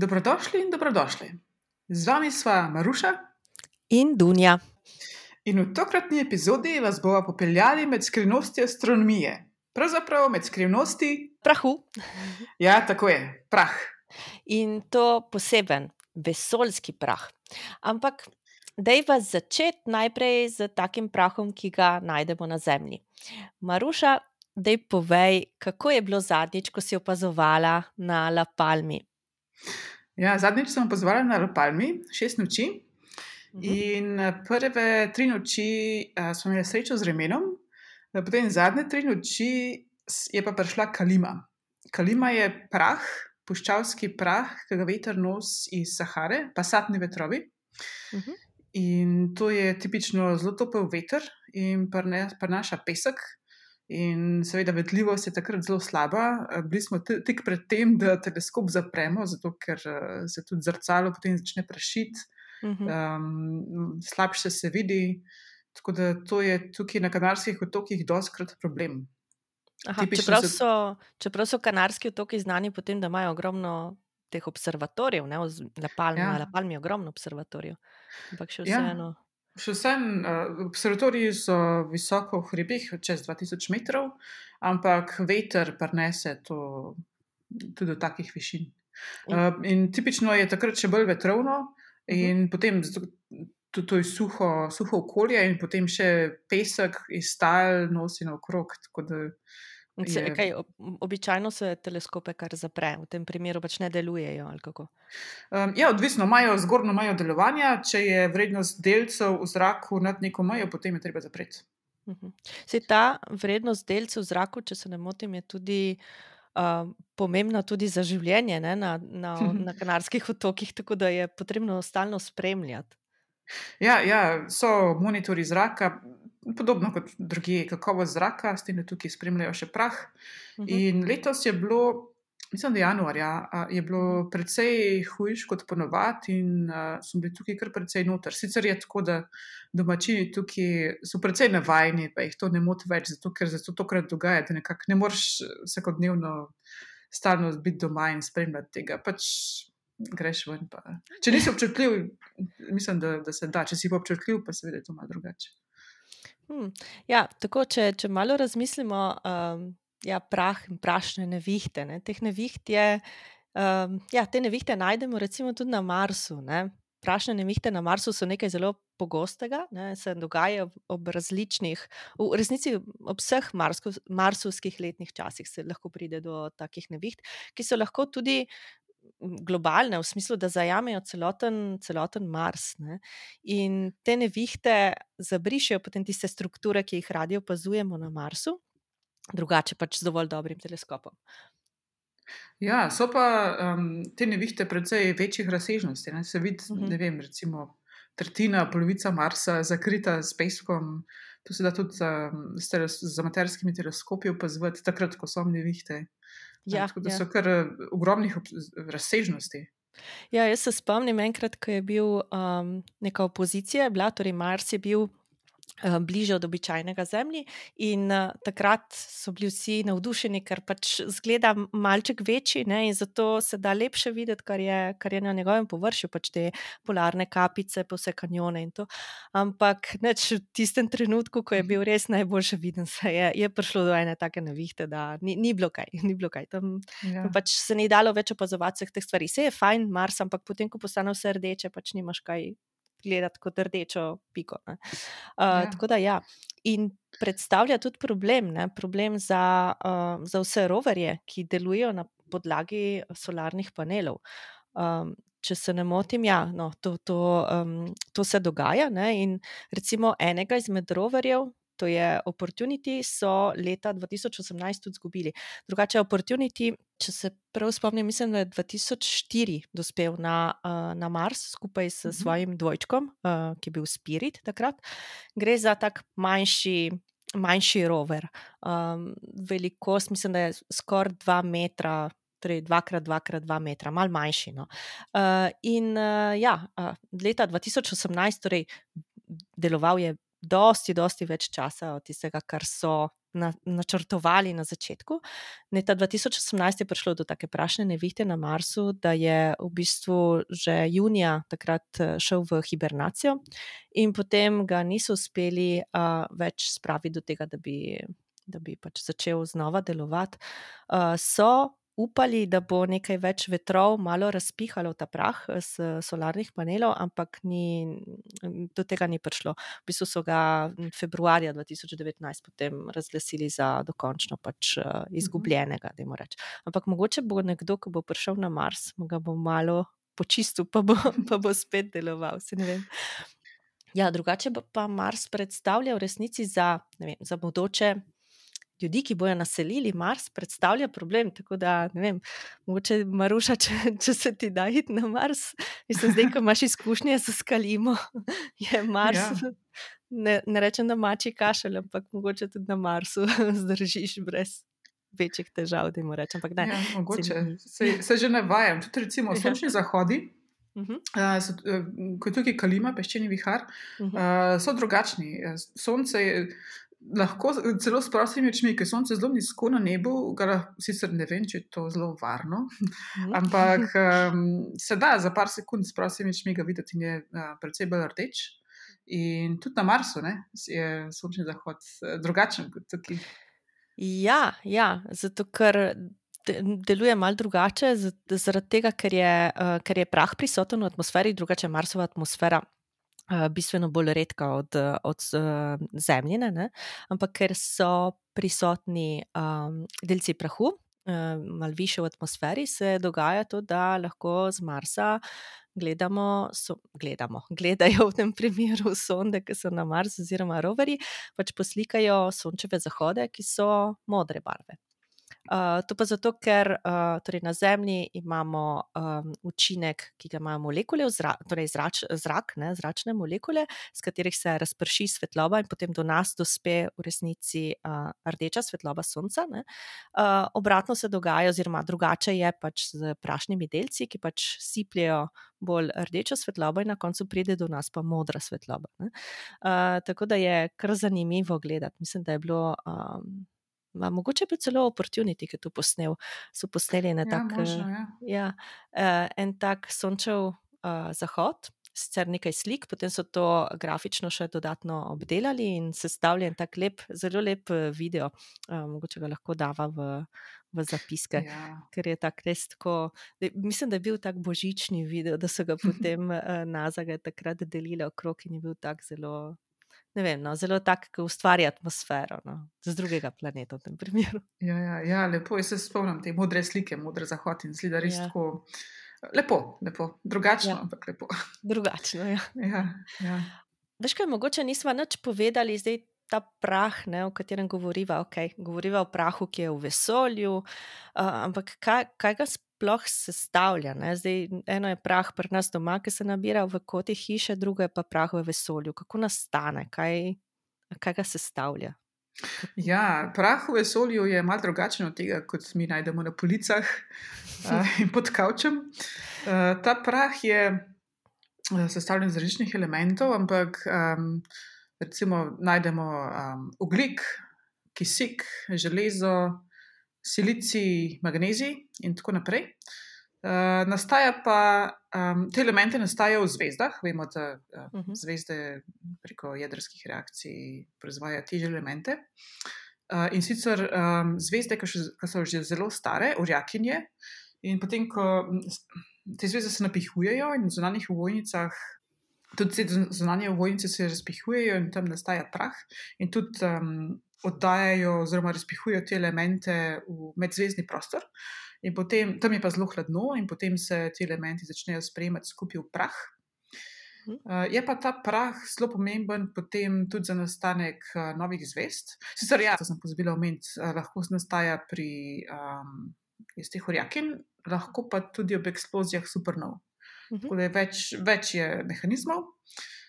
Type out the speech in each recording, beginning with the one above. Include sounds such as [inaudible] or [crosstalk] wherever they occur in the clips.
Dobrodošli in dobrodošli. Z vami sva Maruša in Dunja. In v tokratni epizodi vas bomo popeljali med skrivnosti astronomije, pravzaprav med skrivnosti prahu. Ja, tako je, prah. In to poseben, vesoljski prah. Ampak, da je vas začeti najprej z takim prahom, ki ga najdemo na Zemlji. Maruša, da je povej, kako je bilo zadnjič, ko si opazovala na La Palmi. Ja, zadnjič sem opazovala na Palmi, šest noči. Mhm. In eh, prve tri noči uh, smo imeli srečo z remenom, eh, potem zadnje tri noči je pa prišla kalima. Kalima je prah, puščavski prah, ki ga veter nosi iz Sahare, pa satni vetrovi. Mhm. In to je tipično zelo topel veter in prenaša pesek, In seveda, vedljivost je takrat zelo slaba. Eh, bili smo tik pred tem, da teleskop zapremo, zato ker eh, se tudi zrcalo potem začne prašiti, um, slabše se vidi. Tako da to je tukaj na Kanarskih otokih doskrat problem. Aha, čeprav, so, čeprav so Kanarski otoki znani po tem, da imajo ogromno teh observatorijev, ne, na Palmi, ja. na Palmi je ogromno observatorijev, ampak še ja. vseeno. Ja. Še vsem uh, observatoriji so visoko v hribih, čez 2000 metrov, ampak veter prenese to tudi do takih višin. Uh, in tipično je takrat še bolj vetrovno, in uh -huh. potem tudi to je suho, suho okolje, in potem še pesek iz tal nosi naokrog. Tako da Se, kaj, običajno se teleskope kar zapre, v tem primeru pač ne delujejo. Um, ja, odvisno, imajo zgornjo mejo delovanja. Če je vrednost delcev v zraku nad neko mejo, potem je treba zapreti. Uh -huh. Se ta vrednost delcev v zraku, če se ne motim, je tudi uh, pomembna tudi za življenje ne, na, na, [laughs] na Kanarskih otokih, tako da je potrebno stalno spremljati. Ja, ja, so monitori zraka, podobno kot drugi, kakovost zraka, s tem, da tukaj spremljajo še prah. Mhm. In letos je bilo, mislim, da januarja, je bilo precej hujš kot ponovadi, in uh, so bili tukaj kar precej noter. Sicer je tako, da domačini tukaj so precej navajeni, pa jih to ne moti več, zato ker se to tokrat dogaja, da nekako ne moreš vsakodnevno stalno biti doma in spremljati tega. Pač Greš ven. Pa. Če nisi občutljiv, mislim, da, da se da. Če si pa občutljiv, pa se vidi to malo drugače. Hmm. Ja, tako, če, če malo razmislimo, um, ja, prah in prašne nevihte. Ne? Teh neviht je, um, ja, te nevihte najdemo recimo tudi na Marsu. Ne? Prašne nevihte na Marsu so nekaj zelo pogostega, ne? se dogajajo ob različnih, v resnici ob vseh marsko, marsovskih letnih časih se lahko pride do takih neviht, ki so lahko tudi globalne, v smislu, da zajamejo celoten, celoten Mars. Ne? In te nevihte zabrišajo potem tiste strukture, ki jih radi opazujemo na Marsu, drugače pač z dovolj dobrim teleskopom. Ja, so pa um, te nevihte precej večjih razsežnosti. Ne? Se vidi, uh mhm. -huh. ne vem, recimo tretjina, polovica Marsa zakrita s peskom. To se da tudi um, z amaterskimi teleskopi opazovati, takrat, ko so nevihte. Ja, tako da ja. so kar eh, ogromnih razsežnosti. Ja, jaz se spomnim enkrat, ko je bil um, neka opozicija, bila, torej Mars je bil bliže od običajnega zemlji. In uh, takrat so bili vsi navdušeni, ker pač zgleda malček večji ne, in zato se da lepše videti, kar je, kar je na njegovem površju, pač te polarne kapice, pa vse kanjone in to. Ampak neč, v tistem trenutku, ko je bil res najboljši viden, se je, je prišlo do ene take nevihte, da ni, ni bilo kaj. Ni bilo kaj. Tam, ja. tam pač se ni dalo več opazovati vseh teh stvari. Vse je fajn, Mars, ampak potem, ko postane vse rdeče, pač nimaš kaj gledati kot rdečo piko. Uh, ja. Tako da ja. In predstavlja tudi problem, ne? problem za, uh, za vse roverje, ki delujejo na podlagi solarnih panelov. Um, če se ne motim, ja, no, to, to, um, to se dogaja. Ne? In recimo enega izmed roverjev, to je Opportunity, so leta 2018 tudi izgubili. Drugače, Opportunity, če se prav spomnim, mislim, da je 2004 dospel na, uh, na Mars skupaj s mhm. svojim dvojčkom, uh, ki je bil Spirit takrat. Gre za tak manjši. Manjši rover, um, velikost, mislim, da je skoraj 2 metra, torej 2x2x2 metra, malo manjši. No. Uh, in uh, ja, uh, leta 2018, torej deloval je dosti, dosti več časa od tistega, kar so na, načrtovali na začetku. Leta 2018 je prišlo do take prašne nevihte na Marsu, da je v bistvu že junija takrat eh, šel v hibernacijo, in potem ga niso uspeli uh, več spraviti do tega, da bi, da bi pač začel znova delovati. Uh, so upali, da bo nekaj več vetrov malo razpihalo ta prah z eh, solarnih panelov, ampak ni, do tega ni prišlo. V bistvu so ga februarja 2019 potem razglasili za dokončno pač uh, izgubljenega, da jim rečem. Ampak mogoče bo nekdo, ki bo prišel na Mars, ga bo malo počistil, pa bo, [laughs] pa bo spet deloval. Ja, drugače pa Mars predstavlja v resnici za, vem, za bodoče ljudi, ki bojo naselili Mars, predstavlja problem. Tako da, ne vem, mogoče Maruša, če, če se ti da iti na Mars, mislim, zdaj, ko imaš izkušnje z skalimo, [laughs] je Mars. Ja. Ne, ne rečem, da mači kašelj, ampak mogoče tudi na Marsu [laughs] zdržiš brez večjih težav. Rečem, ne, ja, mogoče se, se že ne vajam. Tudi recimo ja. sončni zahodi. Uh -huh. uh, so, uh, kot tukaj Kalima, peščeni vihar, uh -huh. uh, so drugačni. Sonce je, lahko celo s prostimi očmi, ker sonce zelo nizko na nebu, ga sicer ne vem, če je to zelo varno, mhm. ampak um, se da za par sekund s prostimi očmi ga videti in je uh, precej bolj rdeč. In tudi na Marsu ne, je sončni zahod uh, drugačen kot tukaj. Ja, ja, zato ker. Deluje malo drugače, zaradi tega, ker je, uh, ker je prah prisoten v atmosferi, drugače Marsova atmosfera Eh, bistveno bolj redka od, od uh, zemljine, ne? ampak ker so prisotni um, delci prahu, uh, malo više v atmosferi, se dogaja to, da lahko z Marsa gledamo, so, gledamo, [laughs] gledajo v tem primeru sonde, ki so na Marsu, oziroma roveri, pač poslikajo sončeve zahode, ki so modre barve. Uh, to pa zato, ker uh, torej na Zemlji imamo um, učinek, ki ga imajo molekule, zra, torej zrač, zrak, ne, zračne molekule, s katerih se razprši svetloba in potem do nas dospe v resnici uh, rdeča svetloba Sonca. Uh, obratno se dogaja, oziroma drugače je pač z prašnimi delci, ki pač sipljajo bolj rdečo svetlobo in na koncu pride do nas pa modra svetloba. Uh, tako da je kar zanimivo gledati. Mislim, da je bilo. Um, Ma, mogoče bi celo opportunity, ki je to posnel. So posneli na ja, tak, možno, ja. ja, uh, en tak sončev uh, zahod, sicer nekaj slik, potem so to grafično še dodatno obdelali in sestavljen tak lep, zelo lep video. Uh, mogoče ga lahko dava v, v zapiske, ja. ker je tak res tako. Da, mislim, da je bil tak božični video, da so ga [laughs] potem uh, nazage takrat delili okrog in je bil tak zelo ne vem, no, zelo tak, ki ustvarja atmosfero no, z drugega planeta v tem primeru. [laughs] Ja, ja, ja lepo je se spomnim te modre slike, modre zahod in zdi, da res ja. tako. Lepo, lepo, drugačno, ja. ampak lepo. [laughs] Drugačno, ja. ja, ja. Veš, kaj mogoče nismo nič povedali, zdaj ta prah, ne, o katerem govoriva, okay, govoriva o prahu, ki je v vesolju, uh, ampak kaj, kaj ga sploh sestavlja? Ne? Zdaj, eno je prah pri nas doma, ki se nabira v koti hiše, drugo je pa prah v vesolju. Kako nastane, kaj, kaj ga sestavlja? Ja, prah v vesolju je malo drugačen od tega, kot mi najdemo na policah uh, [laughs] in pod kavčem. Uh, ta prah je sestavljen iz različnih elementov, ampak um, recimo najdemo um, oglik, kisik, železo, silicij, magnezij in tako naprej. Uh, nastaja pa, um, te elemente nastajajo v zvezdah, vemo, da uh, uh mhm. -huh. zvezde preko jedrskih reakcij proizvajajo te elemente. Uh, in sicer um, zvezde, ki so že zelo stare, urjakinje, in potem, ko te zvezde se napihujejo in v zunanjih vojnicah tudi zunanje vojnice se razpihujejo in tam nastaja prah, in tudi um, oddajajo, oziroma razpihujejo te elemente v medzvezdni prostor. In potem tam je pa zelo hladno, in potem se ti elementi začnejo sprejemati skupaj v prah. Uh, je pa ta prah zelo pomemben potem tudi za nastanek uh, novih zvest. Sicer, ja, to sem pozabila omeniti, uh, lahko nastaja pri um, teh orjakin, lahko pa tudi ob eksplozijah supernov. -huh. Mhm. več, več je mehanizmov.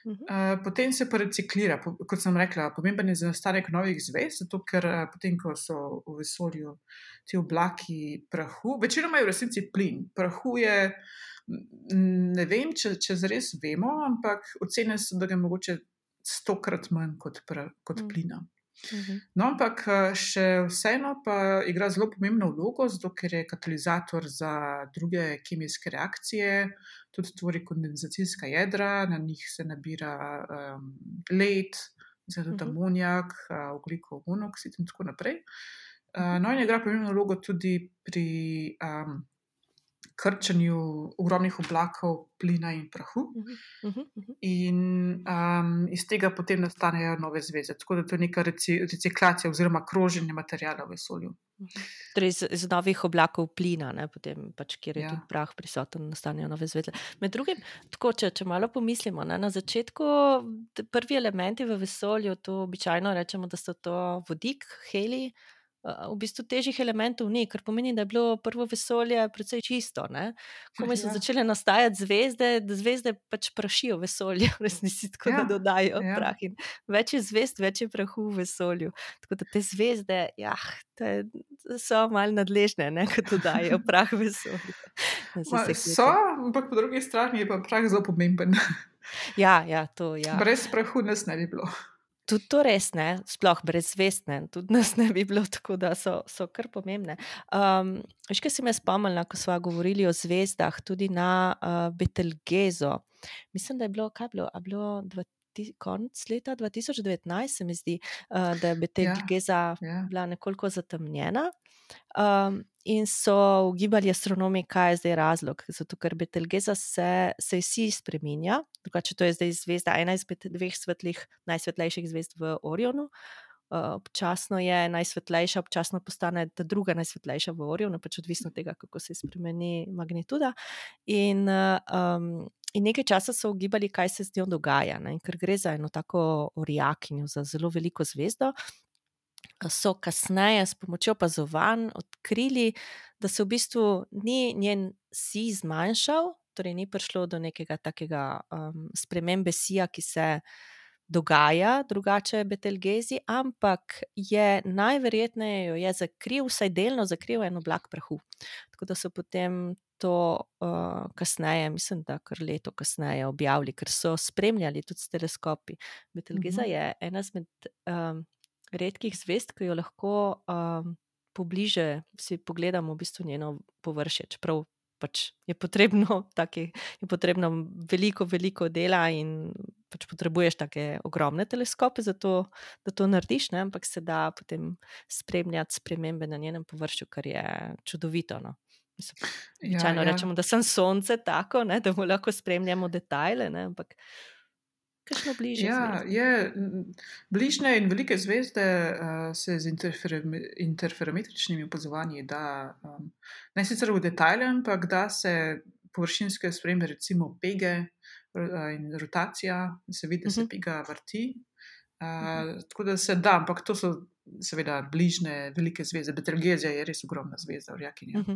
Uh -huh. uh, potem se pa reciklira, po, kot sem rekla, pomemben je nastanek novih zvezd, zato ker uh, potem, ko so v vesolju ti oblaki prahu, večinoma je v resnici plin. Prahu je, ne vem, če, če zares vemo, ampak ocene so, da je mogoče stokrat manj kot, pra, kot uh -huh. plina. Mhm. No, ampak eh, še vseeno pa igra zelo pomembno vlogo, zato ker je katalizator za druge kemijske reakcije, tudi tvori kondenzacijska jedra, na njih se nabira um, led, tudi Mhm. amonijak, uh, oglikov monoksid in tako naprej. Uh, no, in igra pomembno vlogo tudi pri um, krčenju ogromnih oblakov plina in prahu. Mhm, mhm, mhm. In um, iz tega potem nastanejo nove zveze. Tako da to je neka reci, reciklacija oziroma kroženje materijala v vesolju. Torej, iz, iz novih oblakov plina, ne, potem, pač, kjer je Ja. tudi prah prisoten, nastanejo nove zvezde. Med drugim, tako, če, če malo pomislimo, ne, na začetku prvi elementi v vesolju, to običajno rečemo, da so to vodik, helij. V bistvu težjih elementov ni, kar pomeni, da je bilo prvo vesolje precej čisto. ne. Komaj so Ja. začele nastajati zvezde, da zvezde pač prašijo vesolje, [laughs] v resnici tako da Ja, dodajo ja. prah. In več je zvezd, več je prahu v vesolju. Tako da te zvezde, ja, te, so malo nadležne, ne, ko dodajo [laughs] prah v vesolju. Da Ma. So, ampak po drugi strani je pa prah zelo pomemben. Ja, ja, to ja. Brez prahu nas ne bi bilo. Tudi to res ne, sploh brezvestne, tudi [laughs] nas ne bi bilo tako, da so, so kar pomembne. Um, Veš, kaj si me spomnila, ko smo govorili o zvezdah, tudi na uh, Betelgezo. Mislim, da je bilo, kaj je bilo, a bilo dva, ti, konec leta 2019, se mi zdi, uh, da je Betelgeza Ja. bila nekoliko zatemnjena. Um, in so ugibali astronomi, kaj je zdaj razlog. Zato, ker Betelgeza se, se vsi spremenja, drugače to je zdaj zvezda, ena izmed dveh svetlih, najsvetlejših zvezd v Orionu. Uh, občasno je najsvetlejša, občasno postane ta druga najsvetlejša v Orionu, pač odvisno od tega, kako se spremeni magnituda. In, um, in nekaj časa so ugibali, kaj se z njo dogaja. Ne? Ker gre za eno tako orjakinjo, za zelo veliko zvezdo, so kasneje s pomočjo opazovanj odkrili, da se v bistvu ni njen si zmanjšal, torej ni prišlo do nekega takega um, spremembe sija, ki se dogaja drugače Betelgezi, ampak je najverjetneje jo je zakril, vsaj delno zakril en oblak prahu. Tako da so potem to uh, kasneje, mislim, da kar leto kasneje objavili, ker so spremljali tudi s teleskopi. Betelgeza Mhm. je ena izmed um, redkih zvezd, ki jo lahko um, pobliže si pogledamo v bistvu njeno površje, čeprav pač je potrebno, [laughs] take, je potrebno veliko, veliko dela in pač potrebuješ take ogromne teleskope, zato, da to narediš, ne? ampak se da potem spremljati spremembe na njenem površju, kar je čudovito. No? Mislim, Običajno ja, ja. rečemo, da sem sonce tako, ne, da mu lahko spremljamo detajle, ne, ampak kakšno bližje. Ja, zvezde. je, bližnje in velike zvezde uh, se z interferometričnimi opazovanji da, um, ne sicer v detajle, ampak da se površinske spremembe, recimo pege uh, in rotacija, se vidi, da se Mhm. pega vrti. Uh, Mhm. tako da se da, ampak to so seveda bližnje velike zvezde. Betelgezija je res ogromna zvezda, vrjakinja. Mhm,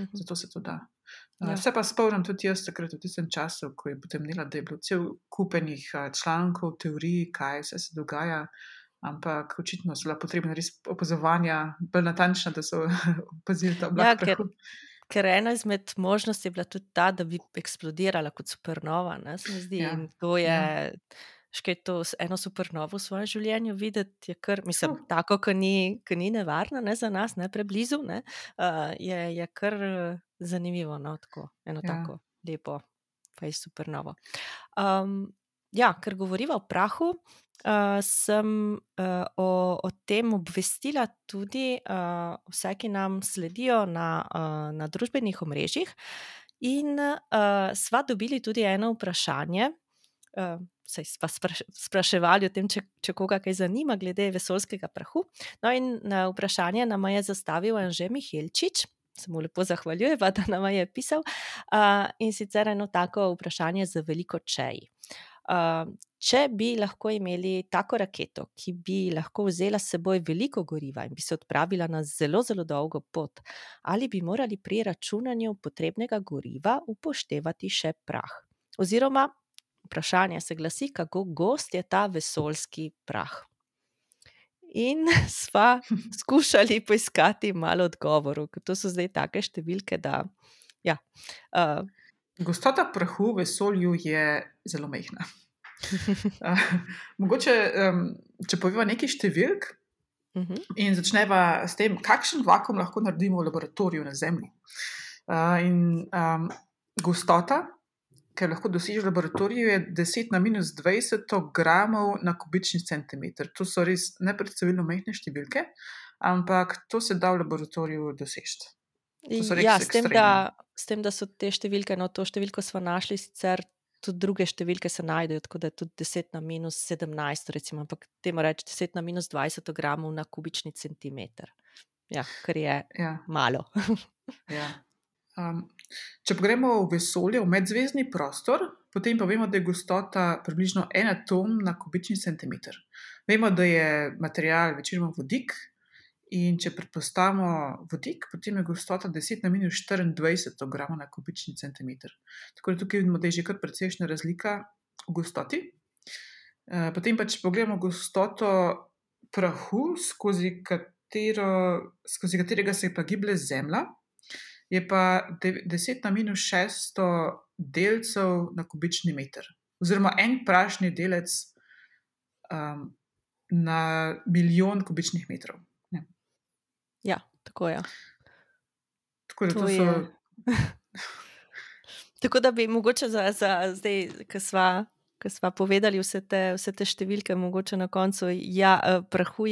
mhm. Zato se to da. Uh, Ja. Se pa spomnim tudi jaz takrat v tistem času, ko je potem nila, da je bilo cel kupenih uh, člankov, teorij, kaj vse se dogaja. Ampak očitno so bila potrebna res opazovanja, bolj natančna, da so [laughs] opazili ta oblak. Ja, prahu. ker ena izmed možnosti je bila tudi ta, da bi eksplodirala kot supernova. Ne, se mi zdi. Ja, In to je, ja. Škaj to s- eno supernovo v svojem življenju videti, je kar, mislim, Uf. tako, ki ni, ki ni nevarna ne, za nas, ne preblizu, ne, uh, je, je kar zanimivo. No, tako, eno Ja. tako lepo, pa je supernovo. Um, ja, ker govorimo o prahu. Uh, sem uh, o, o tem obvestila tudi uh, vse, ki nam sledijo na, uh, na družbenih omrežjih. In uh, sva dobili tudi eno vprašanje. Uh, saj sva spraš, spraševali o tem, če, če koga kaj zanima, glede vesoljskega prahu. No, in na vprašanje nam je zastavil Anže Mihelčič. Se mu lepo zahvaljujeva, [laughs] da nam je pisal. Uh, in sicer eno tako vprašanje za veliko čej. Uh, če bi lahko imeli tako raketo, ki bi lahko vzela s seboj veliko goriva in bi se odpravila na zelo, zelo dolgo pot, ali bi morali pri računanju potrebnega goriva upoštevati še prah? Oziroma, vprašanje se glasi, kako gost je ta vesoljski prah. In [laughs] sva skušali poiskati malo odgovorov, ker to so zdaj take številke, da ja, uh, [laughs] Gostota prahu v vesolju je zelo majhna. [laughs] Uh, mogoče, um, če povemo nekaj številk, Mhm. In začneva s tem, kakšen vakum lahko naredimo v laboratoriju na Zemlji. Uh, in um, gostota, ki lahko dosežeš v laboratoriju, je 10 na minus 20 gramov na kubični centimeter. To so res nepredstavljeno majhne številke, ampak to se da v laboratoriju doseči. Ja, s tem, da, s tem, da so te številke, no, to številko smo našli, sicer tudi druge številke se najdejo, tako da je tudi 10 na minus 17, recimo, ampak temu reči 10 na minus 20 gramov na kubični centimeter. Ja, kar je Ja, malo. [laughs] ja. Um, če pogremo v vesolje, v medzvezdni prostor, potem pa vemo, da je gostota približno en atom na kubični centimeter. Vemo, da je material večinoma vodik, in če predpostavimo vodik, potem je gostota 10 na minus 24 gramov na kubični centimeter. Tako da tukaj vidimo, da je že kar precejšnja razlika v gostoti. Eh, Potem pa, če pogledamo gostoto prahu, skozi, katero, skozi katerega se pa giblje Zemlja, je pa de- 10 na minus 600 delcev na kubični meter, oziroma en prašni delec um, na milijon kubičnih metrov. Ne. Ja, tako je. Tako da To to so. je- [laughs] Tako da bi mogoče za, za zdaj, ki smo. Ko smo povedali vse te, vse te številke, mogoče na koncu, ja, eh, prahu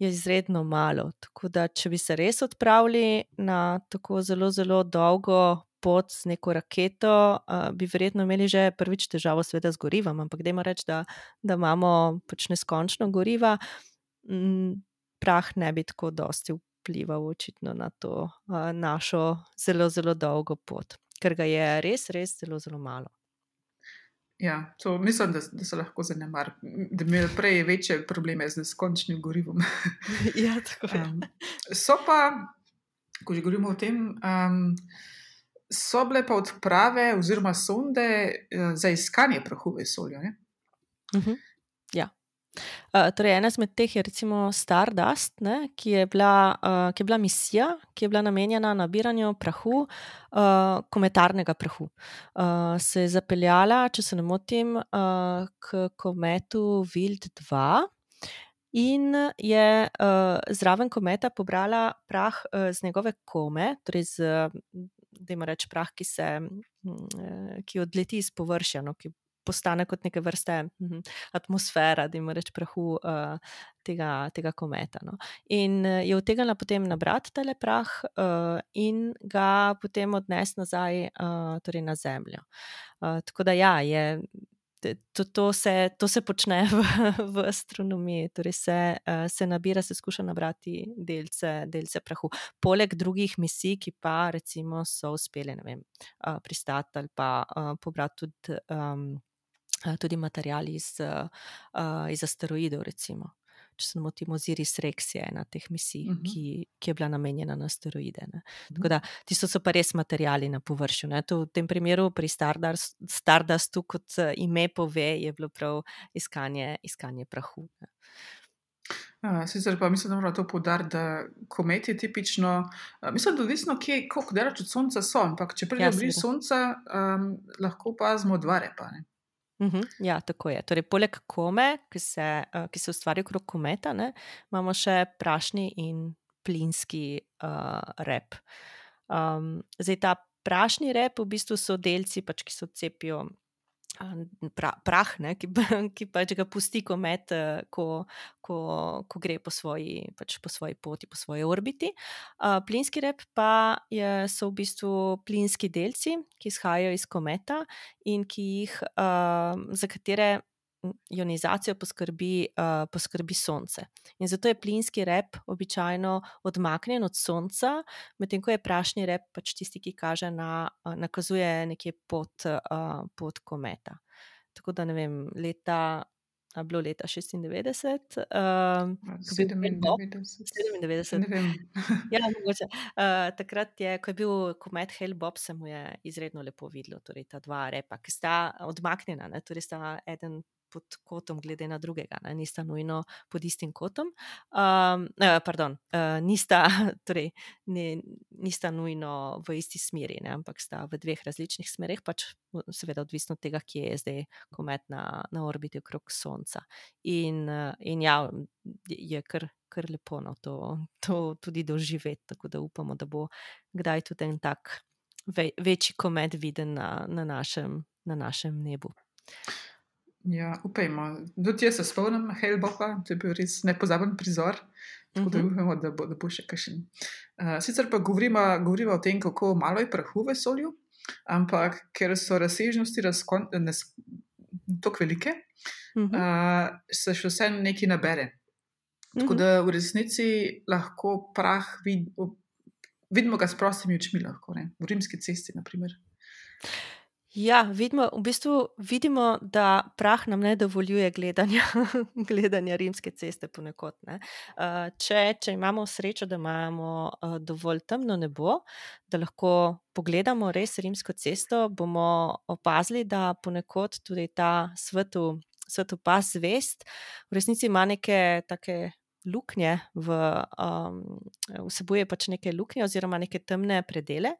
je, izredno malo. Tako da, če bi se res odpravili na tako zelo, zelo dolgo pot z neko raketo, eh, bi verjetno imeli že prvič težavo, seveda, z gorivom. Ampak dajmo reči, da, da imamo pač neskončno goriva, mm, prah ne bi tako dosti vplival očitno na to uh, našo zelo, zelo dolgo pot, ker ga je res, res zelo, zelo malo. Ja, to mislim, da, da se lahko zanemar, da imeli prej večje probleme z neskončnim gorivom. [laughs] ja, tako je. Um, so pa, ko že govorimo o tem, um, so bile pa odprave oziroma sonde uh, za iskanje prahu v vesolju. ne? Mhm. Ja. Uh, torej, ena izmed teh je recimo Stardust, ne, ki, je bila, uh, ki je bila misija, ki je bila namenjena nabiranju prahu, uh, kometarnega prahu. Uh, se je zapeljala, če se ne motim, uh, k kometu Wild 2. In je uh, zraven kometa pobrala prah uh, z njegove kome, torej z, da ima reči, prah, ki, se, mm, ki odleti iz površja, no, ki postane kot neke vrste hm, atmosfera, da ima reči prahu uh, tega, tega kometa. No. In uh, je utegnila potem nabrati tale prah uh, in ga potem odnesti nazaj uh, torej na Zemljo. Uh, tako da ja, je. To, to, se, to se počne v, v astronomiji, torej se, se nabira, se skuša nabrati delce, delce prahu. Poleg drugih misij, ki pa recimo so uspeli vem, pristati ali pa pobrati tudi, um, tudi material iz, uh, iz asteroidov. Recimo. Če se ne motim, Osiris Rex je ena teh misij, uh Mhm. -huh. ki, ki je bila namenjena na asteroide. Ne. Tako da tisto so pa res materijali na površju. Ne. To v tem primeru pri Stardust, Stardustu, kot eh, ime pove, je bilo prav iskanje, iskanje prahu. Ne. Uh, sicer pa mislim, da moramo to poudariti, da komet je tipično, uh, mislim, da odvisno, kje, koliko daleč od Sonca so, ampak če pridemo Ja, ja, blizu seveda. Sonca, um, lahko opazimo dva repa. Ne? Mhm, ja, tako je. Torej, poleg kome, ki se, uh, ki se ustvari okrog kometa, ne, imamo še prašni in plinski uh, rep. Um, zdaj, ta prašni rep v bistvu so delci, pač, ki se odcepijo. Pra, prah, ne, ki, [laughs] ki pač ga pusti komet, eh, ko, ko, ko gre po svoji, pač po svoji poti, po svoji orbiti. Uh, plinski rep pa je, so v bistvu plinski delci, ki izhajajo iz kometa in ki jih, uh, za katere ionizacijo poskrbi, uh, poskrbi Sonce. In zato je plinski rep običajno odmaknjen od Sonca, medtem ko je prašni rep pač tisti, ki kaže na, uh, nakazuje nekje pot, uh, pot kometa. Tako da ne vem, leta. A bilo leta 96, uh, ko je bil Hale Bopp, 97, 97. ne vem. [laughs] Ja, mogoče. Uh, takrat, je, ko je bil komet Hale Bopp, se mu je izredno lepo videlo, torej ta dva repa, ki sta odmaknjena, ne, torej sta eden pod kotom, glede na drugega, ne, nista nujno pod istim kotom. Um, uh, pardon, uh, nista, [laughs] torej, ne, nista nujno v isti smeri, ne, ampak sta v dveh različnih smerih, pač seveda odvisno od tega, kje je zdaj komet na, na orbiti okrog Sonca. In, uh, in ja, je kar kar lepo no, to, to tudi doživeti. Tako da upamo, da bo kdaj tudi en tak ve, večji komet viden na, na, našem, na našem nebu. Ja, upajmo. Tudi jaz se spomnim Helbopa, to je bil res nepozaben prizor. Tako da mhm. upamo, da bo, da bo še kakšen. Uh, sicer pa govorimo, govorimo o tem, kako malo je prahu v vesolju, ampak ker so razsežnosti tako velike, uh, se še vse nekaj nabere. Tako da v resnici lahko prah vid, vidimo ga s prostimi očmi, lahko ne? v rimski cesti. Naprimer. Ja, vidimo, v bistvu vidimo, da prah nam ne dovoljuje gledanja, [laughs] gledanja rimske ceste ponekod. Uh, če, če imamo srečo, da imamo uh, dovolj temno nebo, da lahko pogledamo res rimsko cesto, bomo opazili, da ponekod tudi ta svetu, pas zvest v resnici ima neke take luknje, v, um, vsebuje pač neke luknje oziroma neke temne predele.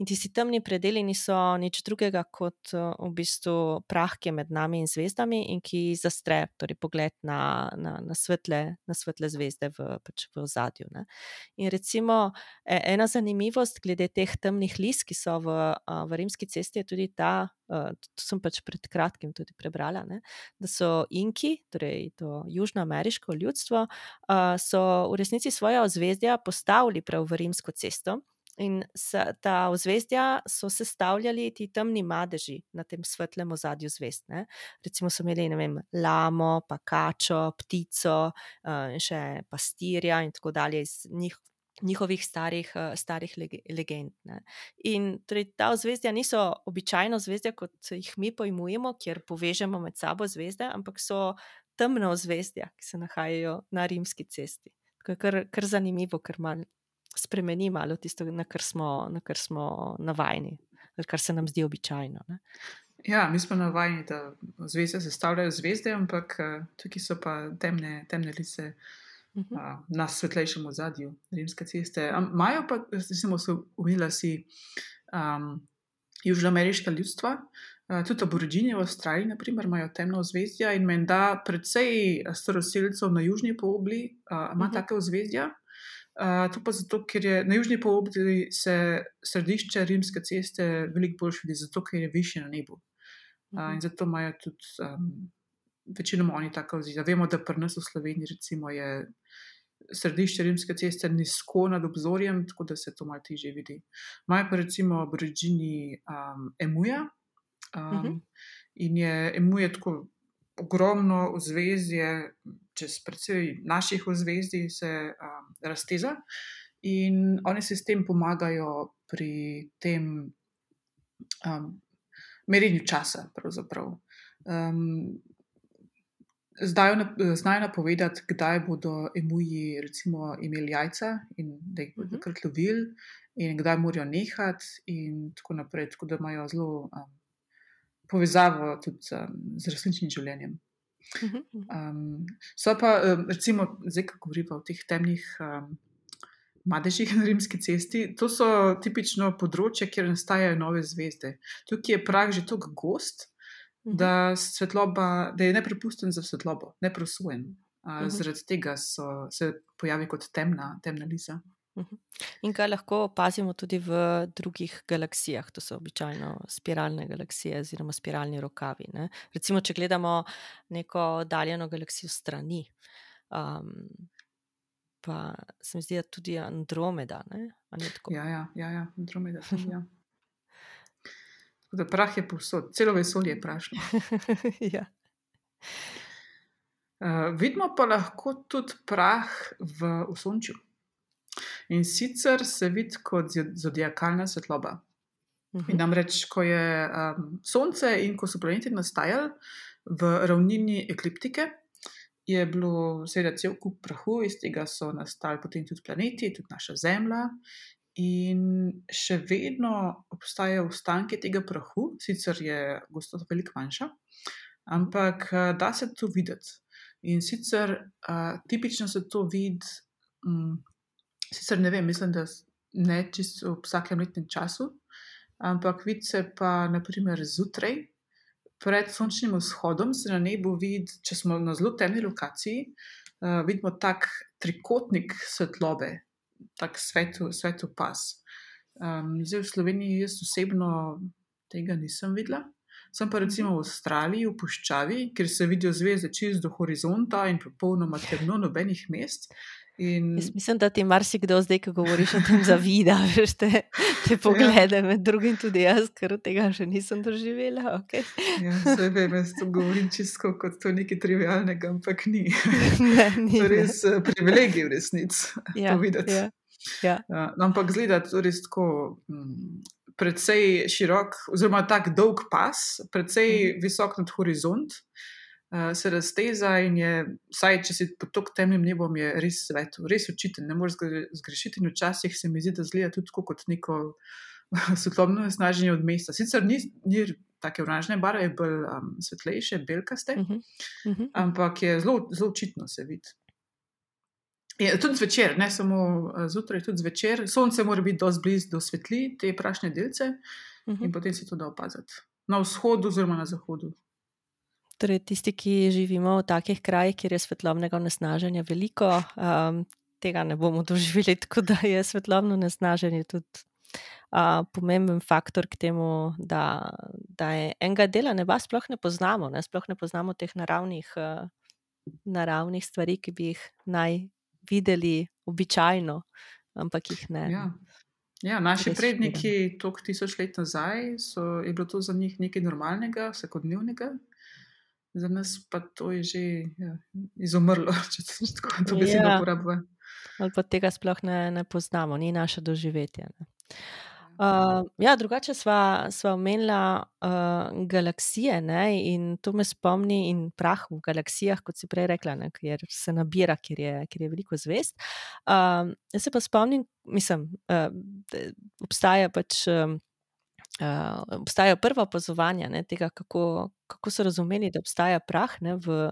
In ti temni predeli niso nič drugega kot v bistvu prah, ki je med nami in zvezdami in ki zastre torej pogled na, na, na, svetle, na svetle zvezde v, pač v ozadju. Ne. In recimo e, ena zanimivost glede teh temnih list, ki so v, v rimski cesti, je tudi ta, Uh, to sem pač pred kratkim tudi prebrala, ne, da so Inki, torej to južnoameriško ljudstvo, uh, so v resnici svoje ozvezdja postavili prav v rimsko cesto. In ta ozvezdja so sestavljali ti temni madeži na tem svetlem ozadju zvezd. Ne. Recimo so imeli vem, lamo, pa kačo, ptico, uh, še pastirja in tako dalje iz njih, njihovih starih, uh, starih legend. Ne. In torej, ta zvezdja niso običajno zvezdja, kot jih mi pojmujemo, kjer povežemo med sabo zvezde, ampak so temna zvezdja, ki se nahajajo na rimski cesti. To je kar, kar zanimivo, ker malo spremeni malo tisto, na kar smo, na kar smo navajeni, kar se nam zdi običajno. Ne. Ja, mi smo navajeni, da zvezde sestavljajo zvezde, ampak uh, tukaj so pa temne, temne lice uh, na svetlejšem ozadju rimske ceste. Imajo pa, recimo, umila si um, južnoameriška ljudstva, uh, tudi aborižini v Avstraliji, naprimer, imajo temno zvezdje in menda predvsej staroseljcev na južni polobli uh, ima uh -huh. take zvezdja. Uh, to pa zato, ker je na južni polobli se središče rimske ceste veliko bolj vidi, zato ker je više na nebu. Uh, in zato imajo tudi um, večinoma oni tako zdi. Vemo, da pri nas v Sloveniji recimo, je središče rimske ceste nizko nad obzorjem, tako da se to malo težje vidi. Imajo pa recimo aborižini um, emuja um, uh mhm. -huh. in je emuje tako ogromno ozvezdje, čez predvsej naših ozvezdij se um, razteza in oni se s tem pomagajo pri tem um, merjenju časa. Um, znajo napovedati, kdaj bodo emuji recimo, imeli jajca in da jih bodo takrat lovili, in kdaj morajo nehati, in tako naprej. Tako da imajo zelo um, povezavo tudi um, z resničnim življenjem. Um, so pa, um, recimo, zdaj, ko govorimo o teh temnih um, madežih na rimski cesti, to so tipično področje, kjer nastajajo nove zvezde. Tukaj je prah že tako gost, Mhm. da, svetloba, da je neprepusten za svetlobo, neprosujen. Uh, zaradi tega so, se pojavi kot temna, temna lisa. Mhm. In kaj lahko opazimo tudi v drugih galaksijah, to so običajno spiralne galaksije, oziroma spiralni rokavi. Ne? Recimo, če gledamo neko oddaljeno galaksijo strani, um, pa se mi zdi, da tudi Andromeda. Ja, ja, ja, ja, Andromeda. Tudi, ja. Da prah je povsod, celo vesolje je prašno. [laughs] ja. uh, vidimo pa lahko tudi prah v Sončju. In sicer se vidi kot zodiakalna svetloba. Uh -huh. In mhm. namreč, ko je um, Sonce in ko so planeti nastajali v ravnini ekliptike, je bilo seveda cel kup prahu, iz tega so nastali potem tudi planeti, tudi naša Zemlja. In še vedno obstajajo ostanke tega prahu, sicer je gostota veliko manjša, ampak eh, da se to videti. In sicer uh, tipično se to vidi, um, sicer ne vem, mislim, da ne čisto v vsakem letnem času, ampak vidi se pa naprimer zjutraj, pred sončnim vzhodom se na nebu vidi, če smo na zelo temni lokaciji, uh, vidimo tak trikotnik svetlobe, tak svetu pas. Um, zdaj v Sloveniji jaz osebno tega nisem videla. Sem pa recimo v Avstraliji, v Puščavi, kjer se vidijo zvezde čez do horizonta in popolnoma temno, nobenih mest. In... Mislim, da ti marsikdo zdaj, ko govoriš o tem, zavida, [laughs] veš, te, te poglede, ja. med drugim tudi jaz, ker tega še nisem doživela. Okay. Ja, Zdaj vem, jaz to govorim čisto kot to nekaj trivialnega, ampak ni. [laughs] Ne, ni to je res ne. Eh, privilegij v resnici [laughs] ja, to videti. Ja, ja. Ja, no, ampak zgleda to res tako. Mm, Predvsej širok, oziroma tako dolg pas, predvsej mm. visok nad horizont, uh, se razteza in je, vsaj če si pod tako temnim nebom, je res svet, res očiten, ne moreš zgrešiti. In včasih se mi zdi, da zgleda tudi kot neko [laughs] svetlobno snaženje od mesta. Sicer ni, ni tako oranžne barve, je bolj um, svetlejše, belkaste, uh -huh. Uh -huh. ampak je zelo, zelo očitno se vidi. Je, tudi zvečer, ne samo zjutraj, tudi zvečer. Sonce mora biti dosti blizu do svetli, te prašne delce, uh -huh. in potem se to da opaziti. Na vzhodu, oziroma na zahodu. Torej, tisti, ki živimo v takih krajih, kjer je svetlobnega onesnaženja veliko, um, tega ne bomo doživeli, [laughs] tako da je svetlobno onesnaženje tudi uh, pomemben faktor k temu, da, da je enega dela neba sploh ne poznamo, ne? sploh ne poznamo teh naravnih, uh, naravnih stvari, ki bi jih naj videli običajno, ampak jih ne. Ja. Ja, naši predniki, toliko tisoč let nazaj, so, je bilo to za njih nekaj normalnega, vsakodnevnega, za nas pa to je že ja, izumrlo, [laughs] če se tako to besedo ja. uporablja. Ali pa tega sploh ne, ne poznamo, ni naše doživetje. Ne. Uh, ja, drugače smo omenili uh, galaksije ne, in to me spomni in prah v galaksijah, kot si prej rekla, ne, kjer se nabira, kjer je, kjer je veliko zvest. Uh, jaz se pa spomnim, mislim, uh, obstaja pač. Uh, uh, obstajajo prva opazovanja ne, tega, kako, kako so razumeli, da obstaja prah ne, v,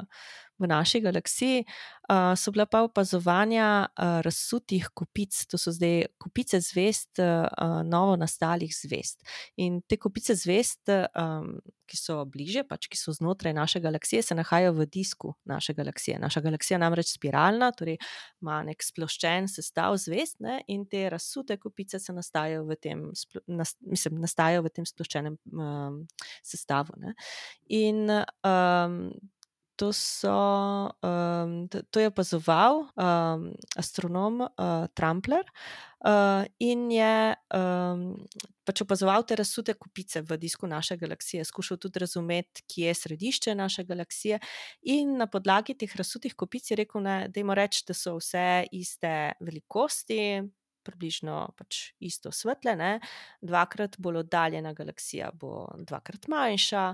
v naši galaksiji, uh, so bila pa opazovanja uh, razsutih kupic, to so zdaj kupice zvest, uh, novo nastalih zvest. In te kupice zvest, um, ki so bliže, pač ki so znotraj naše galaksije, se nahajajo v disku naše galaksije. Naša galaksija je namreč spiralna, torej ima nek sploščen sestav zvest, ne, in te razsute kupice se nastajajo v tem, nas, mislim, nastajajo v tem sploščenem um, sestavu. Ne. In um, to, so, um, to je opazoval um, astronom uh, Trumpler uh, in je um, pač opazoval te razsute kupice v disku naše galaksije, skušal tudi razumeti, kje je središče naše galaksije. In na podlagi teh razsutih kupic je rekel, ne, da jim reč, da so vse iste velikosti. Približno pač isto svetle, ne? dvakrat bolj oddaljena galaksija bo dvakrat manjša,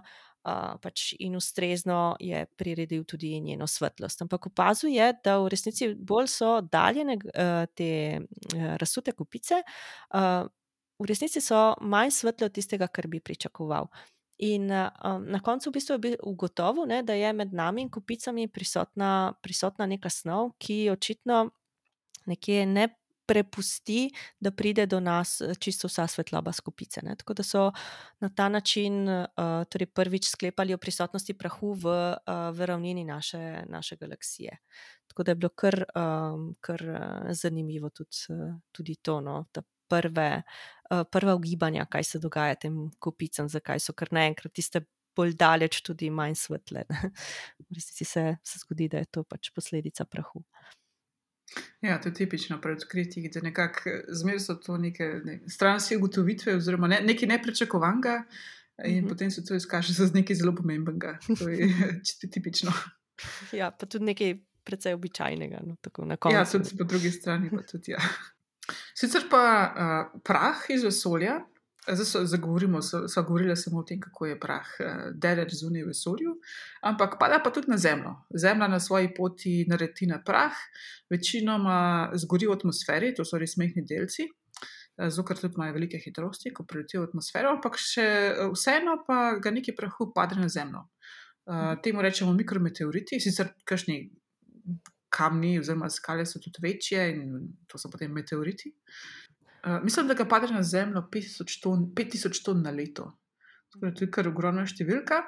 pač in ustrezno je priredil tudi njeno svetlost. Ampak opazuje, je, da v resnici bolj so daljene uh, te uh, razsute kupice, uh, v resnici so manj svetle od tistega, kar bi pričakoval. In uh, na koncu v bistvu je ugotovil, ne, da je med nami in kupicami prisotna, prisotna neka snov, ki očitno nekje ne prepusti, da pride do nas eh, čisto vsa svetloba skupice. Ne? Tako da so na ta način uh, torej prvič sklepali o prisotnosti prahu v, uh, v ravnini naše, naše galaksije. Tako da je bilo kar, um, kar zanimivo tudi, tudi to, no? da prve, uh, prva ugibanja, kaj se dogaja tem kupicam, zakaj so kar naenkrat tiste. Bolj daleč, tudi manj svetle. [laughs] V resnici se, se zgodi, da je to pač posledica prahu. Ja, to je tipično pri odkritjih, da nekako zmeraj so to neke ne, stranske ugotovitve, oziroma ne, nekaj neprečakovanega, in mm -hmm. potem se to izkaže za nekaj zelo pomembnega. To je [laughs] čisto tipično. Ja, pa tudi nekaj precej običajnega. No, ja, tudi po drugi strani. Tudi, ja. Sicer pa uh, prah iz vesolja Zdaj so zagovorili, so, so govorili samo o tem, kako je prah uh, deler zunaj v vesolju, ampak pada pa tudi na Zemljo. Zemlja na svoji poti naredi na prah, večinoma zgori v atmosferi, to so res mehki delci, zato ker tudi imajo velike hitrosti, ko priletijo v atmosfero, ampak še uh, vseeno pa ga nekaj prahu pade na Zemljo. Uh, temu rečemo mikrometeoriti, sicer kašni kamni oziroma skale so tudi večje in to so potem meteoriti. Uh, mislim, da ga pade na zemljo 5000 ton, 5000 ton na leto. To je kar ogromna številka.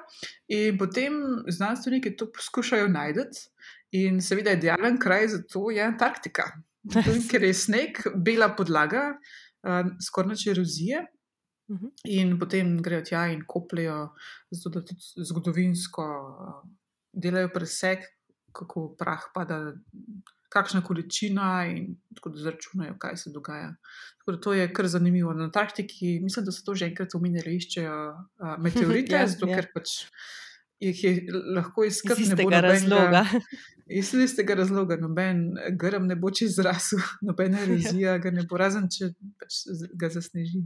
In potem znanstveniki to poskušajo najti In seveda, idealen kraj za to je Antarktika, ker je sneg, bela podlaga, uh, skoraj neče erozije. Mhm. In potem grejo tja in kopljajo, zato da tudi zgodovinsko uh, delajo preseg, kako prah pada, kakšna količina in tako da zračunajo, kaj se dogaja. Tako da to je kar zanimivo. Na Antarktiki, mislim, da so to že enkrat omenili, iščejo uh, meteorite, [laughs] Ja, zato ja. ker pač jih je lahko Iz iskati. istega nobenega- razloga. Iz istega razloga, noben grm ne bo čez zrasel, [laughs] nobena erozija ga ne bo, razen če pač ga zasneži.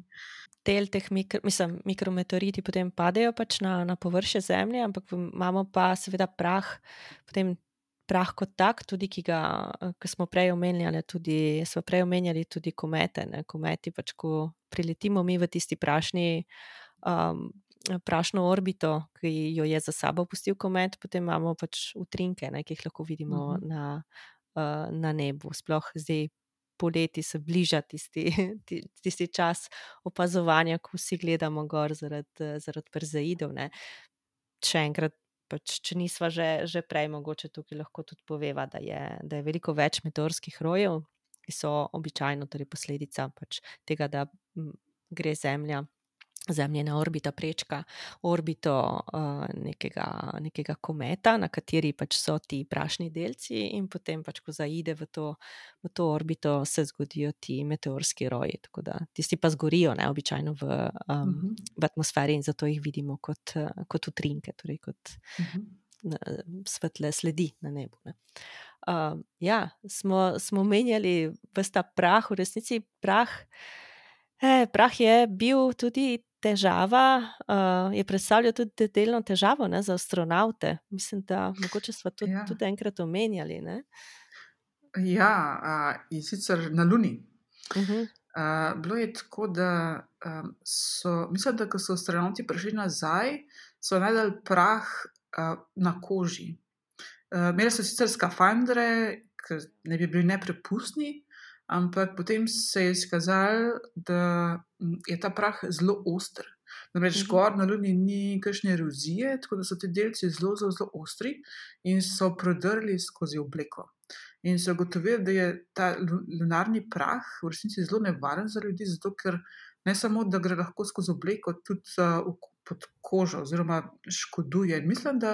Del teh mikro, mislim, mikrometeoriti potem padejo pač na, na površje Zemlje, ampak imamo pa seveda prah, potem prah kot tak, tudi ki ga, ki smo prej omenjali, tudi, smo prej omenjali tudi komete. Ne? Kometi pač, ko priletimo mi v tisti prašni. Um, Prašno orbito, ki jo je za sabo pustil komet, potem imamo pač utrinke, ne, ki jih lahko vidimo Mhm. -huh. na, uh, na nebu. Sploh zdaj poleti se bliža tisti, [laughs] ti- tisti čas opazovanja, ko vsi gledamo gor zaradi, zaradi perzeidov. Ne. Še enkrat, pač, če nisva že, že prej, mogoče tukaj lahko tudi poveva, da je, da je veliko več meteorskih rojev, ki so običajno torej posledica pač tega, da gre Zemlja. Zemljina orbita prečka orbito uh, nekega, nekega kometa, na kateri pač so ti prašni delci, in potem, pač, ko zaide v to, v to orbito, se zgodijo ti meteorski roji. Tako da tisti pa zgorijo, ne običajno v, um, Mhm. v atmosferi, in zato jih vidimo kot, uh, kot utrinke, torej kot Mhm. na, svetle sledi na nebu. Ne. Uh, ja, smo, smo menjali vsta prah, v resnici prah. Eh, prah je bil tudi težava, uh, je predstavljal tudi delno težavo ne, za astronaute. Mislim, da mogoče smo to Ja. tudi enkrat omenjali. Ne? Ja, a, in sicer na Luni. Uh -huh. A, bilo je tako, da um, so, mislim, da ko so astronauti prišli nazaj, so najdel prah a, na koži. A, imeli so sicer skafandre, ki ne bi bili neprepustni, ampak potem se je izkazalo, da mm, je ta prah zelo oster. Namreč Mhm. gor na Luni ni kakšne erozije, tako da so ti delci zelo, zelo, zelo ostri in so prodrli skozi obleko. In so ugotovili, da je ta lu- lunarni prah v resnici zelo nevaren za ljudi, zato ker ne samo, da gre lahko skozi obleko, tudi uh, pod kožo, oziroma škoduje. In mislim, da